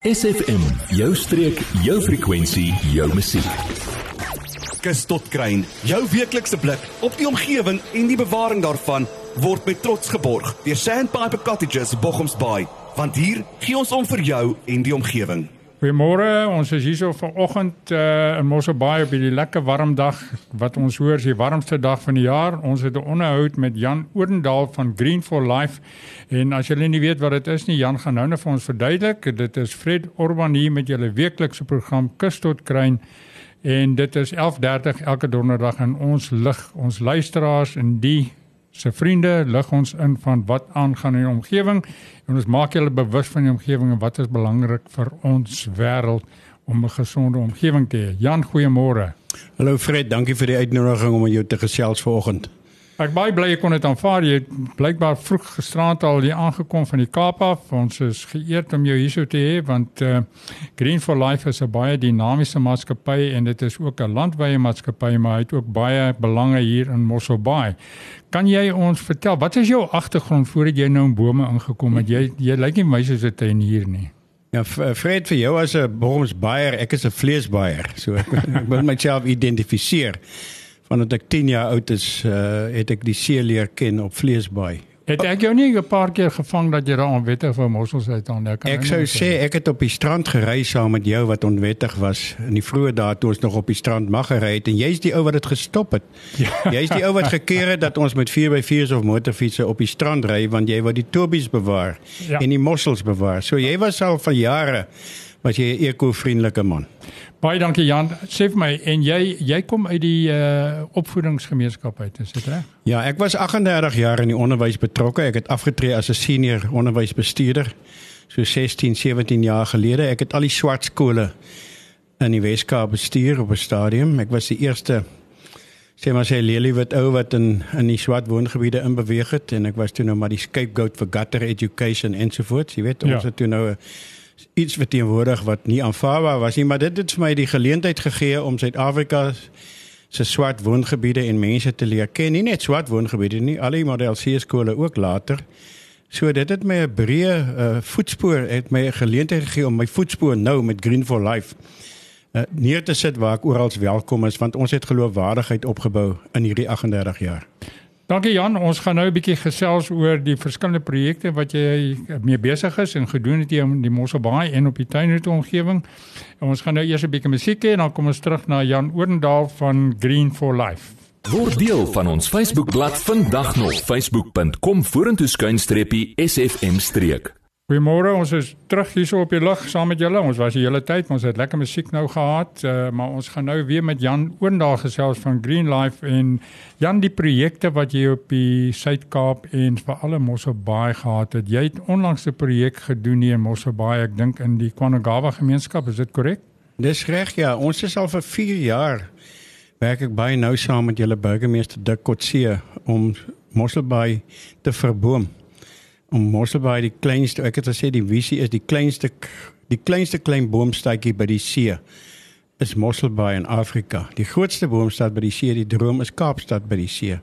SFM, jou streek, jou frekwensie, jou musiek. Kus tot kruin, jou weeklikse blik op die omgewing en die bewaring daarvan word met trots geborg deur Sandpiper Cottages Bochums Bay, want hier gee ons om vir jou en die omgewing. Goeiemôre, ons is hier so vanoggend uh, in Mosselbaai op hierdie lekker warm dag wat ons hoor is die warmste dag van die jaar. Ons het 'n onderhoud met Jan Odendaal van Green for Life. En as julle nie weet wat dit is nie, Jan gaan nou net vir ons verduidelik. Dit is Fred Orban hier met julle weeklikse program Kus tot Kruin. En dit is 11:30 elke donderdag en ons lig ons luisteraars in die se vriende lig ons in van wat aangaan in die omgewing en ons maak hulle bewus van die omgewing en wat is belangrik vir ons wêreld om 'n gesonde omgewing te hê. Jan, goeiemôre. Hallo Fred, dankie vir die uitnodiging om met jou te gesels vanoggend. Ek baie bly ek kon dit aanvaar. Jy blykbaar vroeg gisterand al hier aangekom van die Kaap af. Ons is geëerd om jou hierso te hê want uh, Green for Life is 'n baie dinamiese maatskappy en dit is ook 'n landwyse maatskappy, maar hy het ook baie belange hier in Mossel Bay. Kan jy ons vertel wat is jou agtergrond voordat jy nou in bome ingekom het? Jy jy lyk nie my soos 'n tuinier nie. Ja, Fred vir jou as 'n Bochumsbaier, ek is 'n vleesbaier. So ek, ek moet myself identifiseer vandat ek 10 jaar oud is, uh, het ek die see leer ken op Vleesbaai. Het ek jou nie 'n paar keer gevang dat jy daar onwettig vir mossels uit aan? Ek, ek sou sê ek het op die strand gery saam met jou wat onwettig was in die vroeë dae toe ons nog op die strand mag gery het en jy's die ou wat dit gestop het. Ja. Jy's die ou wat gekeer het dat ons met 4x4s of motorfietsse op die strand ry want jy wou die tobies bewaar ja. en die mossels bewaar. So jy was al vir jare was jy 'n eko-vriendelike man. Baie dankie Jan. Sê vir my en jy jy kom uit die uh opvoedingsgemeenskap uit, is dit reg? Ja, ek was 38 jaar in die onderwys betrokke. Ek het afgetree as 'n senior onderwysbestuurder so 16, 17 jaar gelede. Ek het al die swart skole in die Weskaap bestuur op 'n stadium. Ek was die eerste sê maar sê Lely wat ou wat in in die swart woongebiede inbeweeg het en ek was toe nou maar die scapegoat vir gutter education ensovoorts. Jy weet, ons ja. het toe nou 'n iets wat teenwoordig wat nie aanvaarbaar was nie, maar dit het vir my die geleentheid gegee om Suid-Afrika se swart woongebiede en mense te leer ken. Nie net swart woongebiede nie, al die model C skole ook later. So dit het my 'n breë uh, voetspoor, het my 'n geleentheid gegee om my voetspoor nou met Green for Life uh, neer te sit waar ek oral welkom is want ons het geloofwaardigheid opgebou in hierdie 38 jaar. Dankie Jan, ons gaan nou 'n bietjie gesels oor die verskillende projekte wat jy mee besig is en gedoen het hier in die Mosselbaai en op die tuinroete omgewing. En ons gaan nou eers 'n bietjie musiek hê en dan kom ons terug na Jan Odendaal van Green for Life. Word deel van ons Facebookblad vandag nog facebook.com vorentoe skuinstreepie sfm streek. Goeiemôre, ons is terug hier so op die lug saam met julle. Ons was die hele tyd, ons het lekker musiek nou gehad, uh, maar ons gaan nou weer met Jan Oendal gesels van Green Life en Jan die projekte wat jy op die Suid-Kaap en vir alle Mosselbaai gehad het. Jy het onlangs 'n projek gedoen hier in Mosselbaai, ek dink in die Kwanagawa gemeenskap, is dit korrek? Dis reg, ja. Ons is al vir 4 jaar werk ek baie nou saam met julle burgemeester Dik Kotse om Mosselbaai te verboom om Mosselbaai die kleinste ek het gesê die visie is die kleinste die kleinste klein boomstadjie by die see is Mosselbaai in Afrika. Die grootste boomstad by die see, die droom is Kaapstad by die see.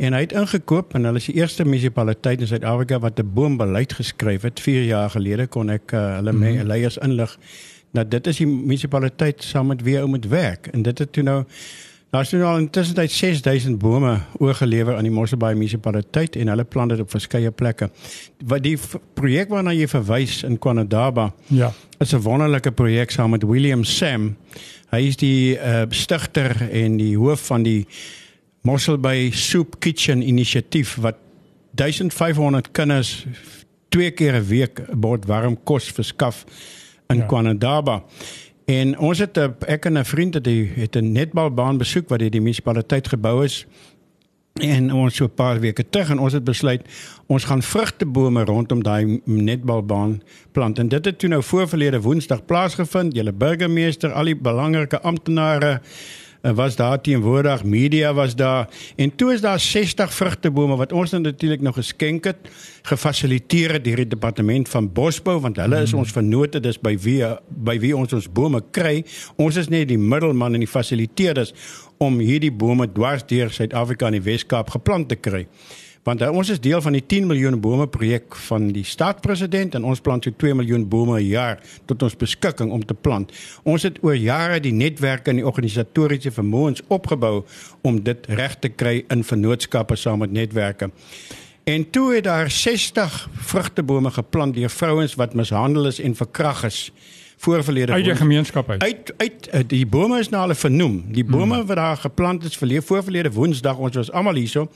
En hy het ingekoop en hulle is die eerste munisipaliteit in Suid-Afrika wat 'n boombeleid geskryf het 4 jaar gelede kon ek uh, hulle mm -hmm. leiers inlig dat dit is die munisipaliteit saam met wie ou moet werk en dit het toe nou Daar nou al intussen 6000 bome oorgelewer aan die Mosselbaai munisipaliteit en hulle plan dit op verskeie plekke. Wat die projek waarna jy verwys in Kwanadaba. Ja. Is 'n wonderlike projek saam met William Sam. Hy is die uh, stigter en die hoof van die Mosselbaai Soup Kitchen inisiatief wat 1500 kinders twee keer 'n week bord warm kos verskaf in ja. Kwanadaba. En ons het eh, ek en 'n vriend het die het 'n netbalbaan besoek wat deur die munisipaliteit gebou is. En ons so 'n paar weke terug en ons het besluit ons gaan vrugtebome rondom daai netbalbaan plant. En dit het toe nou voorverlede Woensdag plaasgevind. Julle burgemeester, al die belangrike amptenare was daar teenwoordig, media was daar en toe is daar 60 vrugtebome wat ons natuurlik nog geskenk het, gefasiliteer deur die departement van bosbou want hulle is hmm. ons vennote dis by wie by wie ons ons bome kry. Ons is net die middelman en die fasiliteerders om hierdie bome dwars deur Suid-Afrika en die Wes-Kaap geplant te kry. Want uh, ons is deel van die 10 miljoen bome projek van die staatspresident en ons plant so 2 miljoen bome per jaar tot ons beskikking om te plant. Ons het oor jare die netwerke en die organisatoriese vermoëns opgebou om dit reg te kry in vennootskappe saam met netwerke. En toe het daar 60 vrugtebome geplant deur vrouens wat mishandel is en verkragt is voorverlede uit die gemeenskap uit. Uit uit uh, die bome is na hulle vernoem. Die bome hmm. wat daar geplant is verlede voorverlede Woensdag ons was almal hierso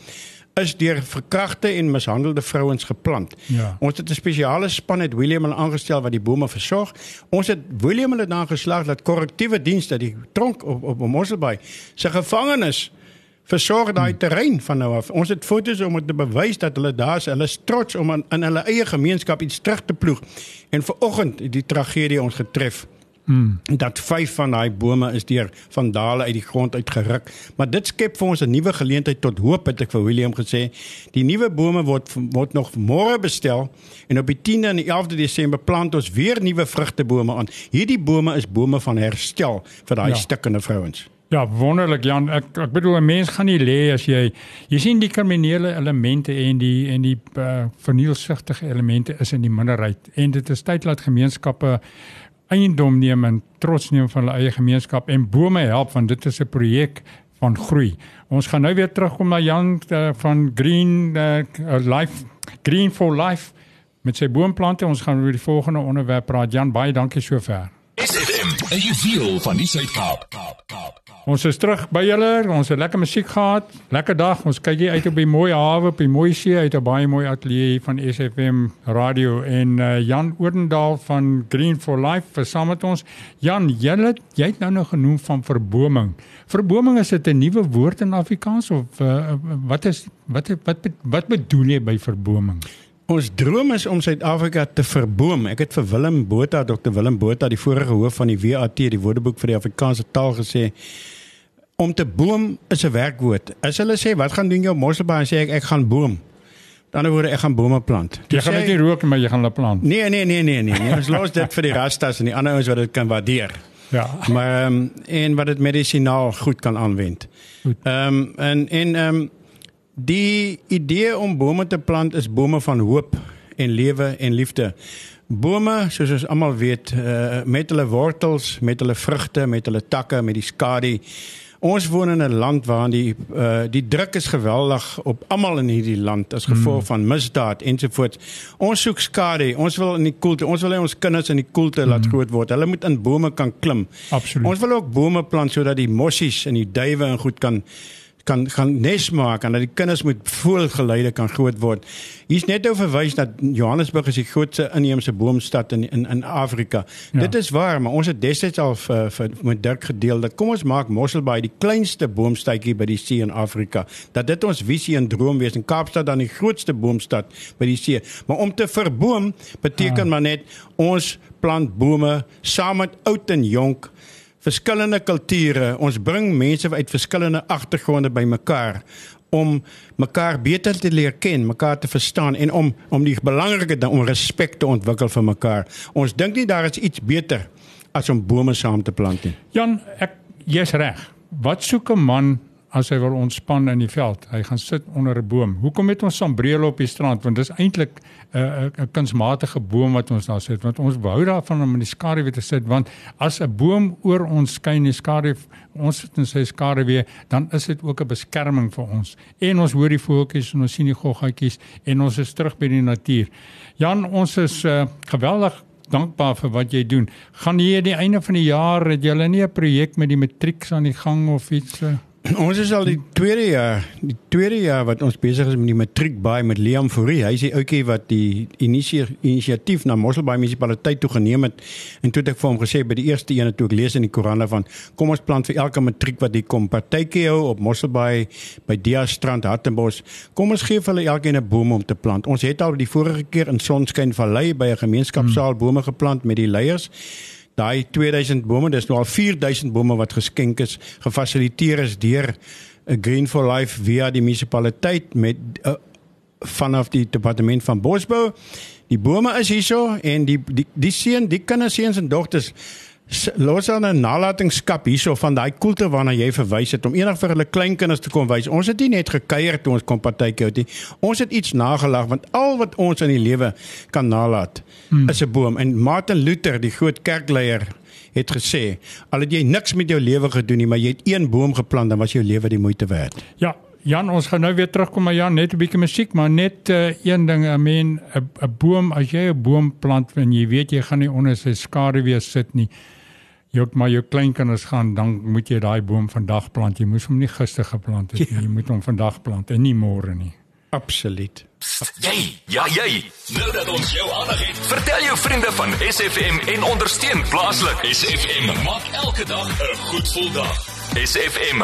is deur verkragte en mishandelde vrouens geplant. Ja. Ons het 'n spesiale span het William hulle aangestel wat die bome versorg. Ons het William hulle dan geslaag dat korrektiewe dienste die tronk op op Mosselbaai se gevangenes versorg daai hmm. terrein van nou af. Ons het foto's om te bewys dat hulle daar is. Hulle is trots om in, in hulle eie gemeenskap iets terug te ploeg. En vanoggend het die tragedie ons getref. Hmm. Dat vyf van daai bome is deur vandale uit die grond uitgeruk. Maar dit skep vir ons 'n nuwe geleentheid tot hoop het ek vir William gesê. Die nuwe bome word word nog môre bestel en op die 10de en die 11de Desember plant ons weer nuwe vrugtebome aan. Hierdie bome is bome van herstel vir daai ja. stikkende vrouens. Ja, wonderlik Jan. Ek ek bedoel 'n mens gaan nie lê as jy jy sien die kriminele elemente en die en die uh, vernielsigtige elemente is in die minderheid en dit is tyd dat gemeenskappe eiendom neem en trots neem van hulle eie gemeenskap en bome help want dit is 'n projek van groei. Ons gaan nou weer terugkom na Jan uh, van Green uh, Life Green for Life met sy boomplante. Ons gaan oor die volgende onderwerp praat. Jan, baie dankie sover. SFM, 'n juweel van die Suid-Kaap. Kaap, Kaap. Ons is terug by julle. Ons het lekker musiek gehad. Lekker dag. Ons kyk hier uit op die mooi hawe, op die mooi see, uit 'n baie mooi ateljee van SFM Radio en uh, Jan Oordendaal van Green for Life vir saam met ons. Jan, julle jy het nou nog genoem van verboming. Verboming is dit 'n nuwe woord in Afrikaans of uh, wat is wat wat wat bedoel jy by verboming? Ons droom is om Suid-Afrika te verboom. Ek het vir Willem Botha, Dr Willem Botha, die vorige hoof van die WAT, die Woordeboek vir die Afrikaanse taal gesê, om te boom is 'n werkwoord. As hulle sê wat gaan doen jou mosselbaai sê ek ek gaan boom. Dan word ek gaan bome plant. Jy gaan net nie rook maar jy gaan hulle plant. Nee nee nee nee nee. nee. Ons los dit vir die rastas en die ander ouens wat dit kan waardeer. Ja. Maar ehm um, en wat dit medisinaal goed kan aanwend. Ehm um, en en ehm um, die idee om bome te plant is bome van hoop en lewe en liefde. Bome, soos ons almal weet, uh, met hulle wortels, met hulle vrugte, met hulle takke, met die skadu Ons woon in 'n land waar die uh, die druk is geweldig op almal in hierdie land as gevolg hmm. van misdaad ensovoorts. Ons soek skade. Ons wil in die koelte. Ons wil hê ons kinders in die koelte hmm. laat groot word. Hulle moet in bome kan klim. Absoluut. Ons wil ook bome plant sodat die mossies en die duwe en goed kan kan gaan nes maak en dat die kinders met voelgeleide kan groot word. Hier's net nou verwys dat Johannesburg is die grootste inheemse boomstad in in in Afrika. Ja. Dit is waar, maar ons het destyds al vir, vir met Dirk gedeel dat kom ons maak Mosselbaai die kleinste boomstadjie by die see in Afrika. Dat dit ons visie en droom wees en Kaapstad dan die grootste boomstad by die see. Maar om te verboom beteken ja. maar net ons plant bome saam met oud en jonk verskillende kulture. Ons bring mense uit verskillende agtergronde bymekaar om mekaar beter te leer ken, mekaar te verstaan en om om die belangrike ding om respek te ontwikkel vir mekaar. Ons dink nie daar is iets beter as om bome saam te plant nie. Jan, ek jy's reg. Wat soek 'n man as hy wil ontspan in die veld. Hy gaan sit onder 'n boom. Hoekom het ons sambrele op die strand? Want dis eintlik 'n uh, 'n kunsmatige boom wat ons daar sit. Want ons hou daarvan om in die skaduwee te sit want as 'n boom oor ons skyn die skaduwee, ons sit in sy skaduwee, dan is dit ook 'n beskerming vir ons. En ons hoor die voeltjies en ons sien die goggatjies en ons is terug by die natuur. Jan, ons is uh, geweldig dankbaar vir wat jy doen. Gaan jy aan die einde van die jaar het jy nie 'n projek met die matrieks aan die gang of iets? Uh? Ons is al die tweede jaar, die tweede jaar wat ons besig is met die matriek baie met Liam Fourie. Hy is die ouetjie wat die inisiatief na Mosselbaai munisipaliteit toe geneem het. En toe het ek vir hom gesê by die eerste een toe ek lees in die koerante van kom ons plant vir elke matriek wat hier kom partytjie hou op Mosselbaai by Dia Strand Hartenbos. Kom ons gee vir hulle elkeen 'n boom om te plant. Ons het al die vorige keer in Sonskyn Vallei by 'n gemeenskapsaal hmm. bome geplant met die leiers daai 2000 bome, dis nou al 4000 bome wat geskenk is, gefasiliteer is deur 'n Green for Life via die munisipaliteit met uh, vanaf die departement van bosbou. Die bome is hierso en die die die seun, die kinders seuns en dogters los aan 'n nalatenskap hierso van daai koelte waarna jy verwys het om eendag vir hulle kleinkinders te kom wys. Ons het nie net gekuier toe ons kom partytjie hou nie. Ons het iets nagelag want al wat ons in die lewe kan nalat hmm. is 'n boom. En Martin Luther, die groot kerkleier, het gesê, al het jy niks met jou lewe gedoen nie, maar jy het een boom geplant, dan was jou lewe die moeite werd. Ja, Jan, ons gaan nou weer terugkom maar Jan, net 'n bietjie musiek, maar net uh, een ding, I mean, 'n boom, as jy 'n boom plant en jy weet jy gaan nie onder sy skaduwee sit nie. Ook maar jou kleinkinders gaan, dan moet jy daai boom vandag plant. Jy moes hom nie gister geplant het nie. Jy moet hom vandag plant en nie môre nie. Absoluut. Jy, ja jy. Nou dat ons jou aandag het, vertel jou vriende van SFM en ondersteun plaaslik. SFM maak elke dag 'n goed gevoel dag. SFM.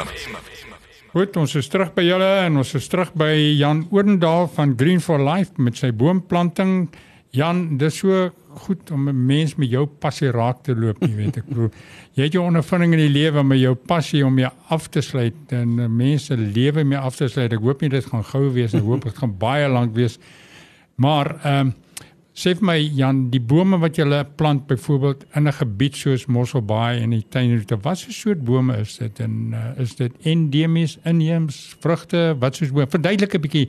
Goed, ons is terug by julle en ons is terug by Jan Odendaal van Green for Life met sy boomplanting. Jan, dis so goed om 'n mens met jou passie raak te loop, jy weet ek bedoel. Jy het jou ondervinding in die lewe met jou passie om jou af te sluit en mense lewe mee af te sluit. Ek hoop nie dit gaan gou wees, ek hoop dit gaan baie lank wees. Maar ehm um, sê vir my Jan, die bome wat jy plant byvoorbeeld in 'n gebied soos Mosselbaai en die tuinroete, wat so soort bome is dit en uh, is dit endemies, inheems, vrugte, wat soos bome? Verduidelik 'n bietjie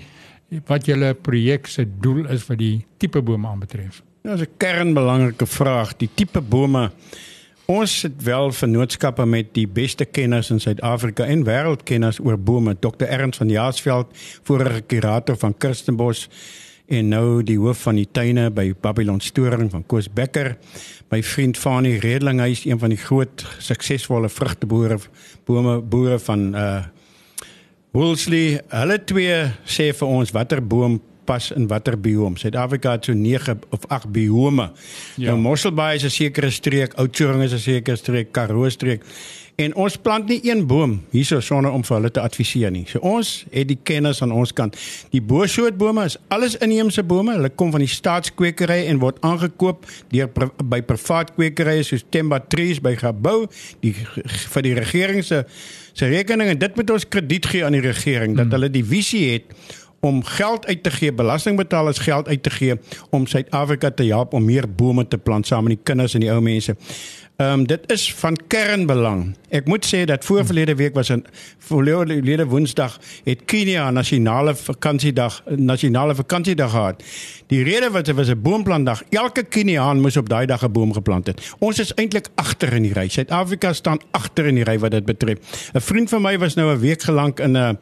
wat julle projek se doel is wat die tipe bome aanbetref. Ja, dis 'n kernbelangrike vraag. Die tipe bome. Ons het wel vennootskappe met die beste kenners in Suid-Afrika en wêreldkenners oor bome. Dr. Ernst van Jaarsveld, vorige kurator van Kirstenbosch en nou die hoof van die tuine by Babylon Storing van Koos Becker. My vriend Fanie Redling, hy is een van die groot suksesvolle vrugteboere bome boere van uh Woolsley. Hulle twee sê vir ons watter boom pas in watter biome. Suid-Afrika het so 9 of 8 biome. Ja. Nou Mosselbaai is 'n sekere streek, Oudtshoorn is 'n sekere streek, Karoo streek. En ons plant nie een boom hierso sonder om vir hulle te adviseer nie. So ons het die kennis aan ons kant. Die bosoortbome is alles inheemse bome. Hulle kom van die staatskwekery en word aangekoop deur by privaat kwekerye soos Temba Trees by Gabou, die vir die regering se se rekening en dit moet ons krediet gee aan die regering dat hulle die visie het om geld uit te gee, belastingbetalers geld uit te gee om Suid-Afrika te help om meer bome te plant saam met die kinders en die ou mense. Ehm um, dit is van kernbelang. Ek moet sê dat voorverlede week was 'n voorlede Woensdag het Kenia nasionale vakansiedag nasionale vakansiedag gehad. Die rede was dit was 'n boomplantdag. Elke Keniaan moes op daai dag 'n boom geplant het. Ons is eintlik agter in die ry. Suid-Afrika staan agter in die ry wat dit betref. 'n Vriend van my was nou 'n week gelank in 'n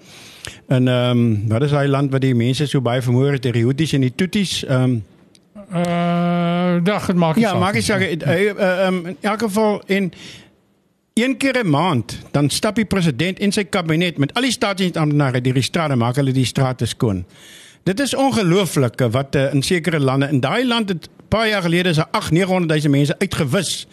in ehm um, wat is daai land waar die mense so baie vermoor het, die Houthis en die Tutsis ehm um, dag het maak Ja, maak ek sê ehm in elk geval en een keer 'n maand dan stap die president en sy kabinet met al die staatsamptenare deur die strate maak hulle die strate skoon. Dit is ongelooflik wat in sekere lande in daai land het paar jaar gelede is 'n 8 900 000 mense uitgewis.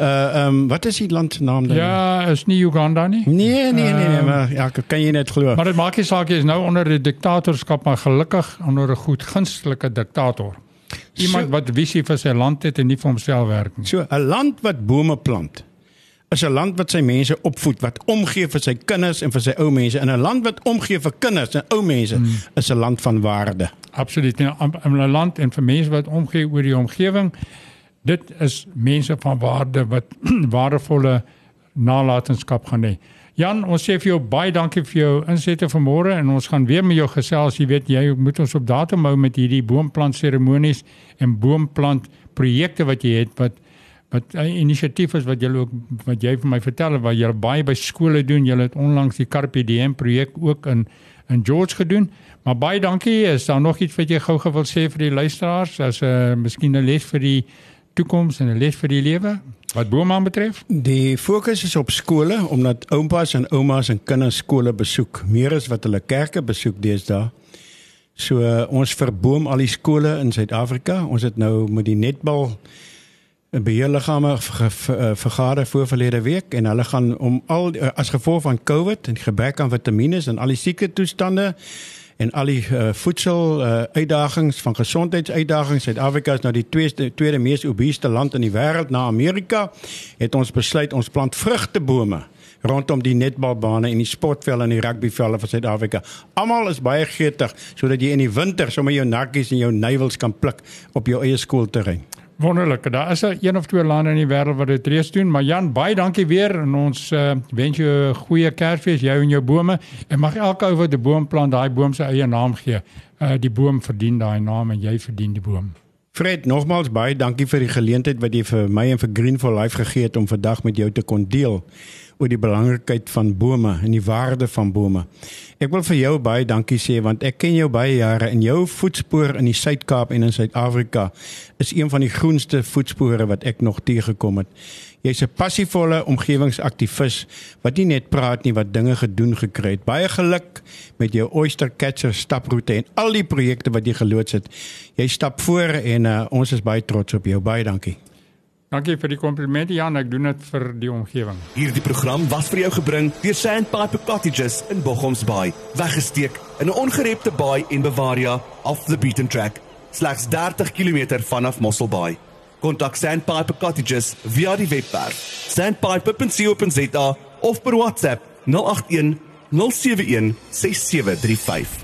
Uh um, wat is die land se naam dan? Ja, is nie Uganda nie. Nee, nee, nee, nee, maar ja, kan jy net glo. Maar dit maak nie saak jy is nou onder 'n diktatorskap, maar gelukkig onder 'n goed gunstelike diktator. Iemand So- wat visie vir sy land het en nie vir homself werk nie. So 'n land wat bome plant is 'n land wat sy mense opvoed, wat omgee vir sy kinders en vir sy ou mense. En 'n land wat omgee vir kinders en ou mense hmm. is 'n land van waarde. Absoluut. In 'n land en vir mense wat omgee oor die omgewing, dit is mense van waarde wat waardevolle nalatenskap gaan hê. Jan, ons sê vir jou baie dankie vir jou insette vanmôre en ons gaan weer met jou gesels. Jy weet jy moet ons op datum hou met hierdie boomplant seremonies en boomplant projekte wat jy het wat wat 'n inisiatief is wat jy ook wat jy vir my vertel het wat jy baie by skole doen. Jy het onlangs die Carpe Diem projek ook in in George gedoen. Maar baie dankie. Is daar nog iets wat jy gou-gou wil sê vir die luisteraars as 'n uh, miskien 'n les vir die toekoms en 'n les vir die lewe wat bome betref? Die fokus is op skole omdat oupas en oumas en kinders skole besoek, meer as wat hulle kerke besoek deesdae. So uh, ons verboom al die skole in Suid-Afrika. Ons het nou met die netbal beheerliggame ge- ge- eh, vergader voor verlede week en hulle gaan om al eh, as gevolg van COVID en gebrek aan vitamiene en al die sieke toestande en al die uh, voedsel uh, uitdagings van gesondheidsuitdagings Suid-Afrika is nou die tweede tweede mees obese land in die wêreld na Amerika het ons besluit ons plant vrugtebome rondom die netbalbane en die sportvelde en die rugbyvelde van Suid-Afrika. Almal is baie gretig sodat jy in die winter sommer jou narkies en jou nywels kan pluk op jou eie skoolterrein. Wonderlik. Daar is 'n een of twee lande in die wêreld wat dit reeds doen, maar Jan, baie dankie weer en ons uh, wens jou 'n goeie Kersfees jou en jou bome. En mag elke ou wat 'n boom plant, daai boom se eie naam gee. Uh, die boom verdien daai naam en jy verdien die boom. Fred, nogmaals baie dankie vir die geleentheid wat jy vir my en vir Green for Life gegee het om vandag met jou te kon deel oor die belangrikheid van bome en die waarde van bome. Ek wil vir jou baie dankie sê want ek ken jou baie jare en jou voetspoor in die Suid-Kaap en in Suid-Afrika is een van die groenste voetspore wat ek nog teëgekom het. Jy's 'n passievolle omgewingsaktivis wat nie net praat nie, wat dinge gedoen gekry het. Baie geluk met jou Oyster Catcher staproete en al die projekte wat jy geloods het. Jy stap voor en uh, ons is baie trots op jou. Baie dankie. Dankie vir die komplimente Jan, ek doen dit vir die omgewing. Hierdie program was vir jou gebring deur Sandpiper Cottages in Bochoms Bay, weggesteek in 'n ongerepte baai en Bavaria off the beaten track, slegs 30 km vanaf Mossel Bay. Kontak Sandpiper Cottages via die webwerf sandpiper.co.za of per WhatsApp 081 071 6735.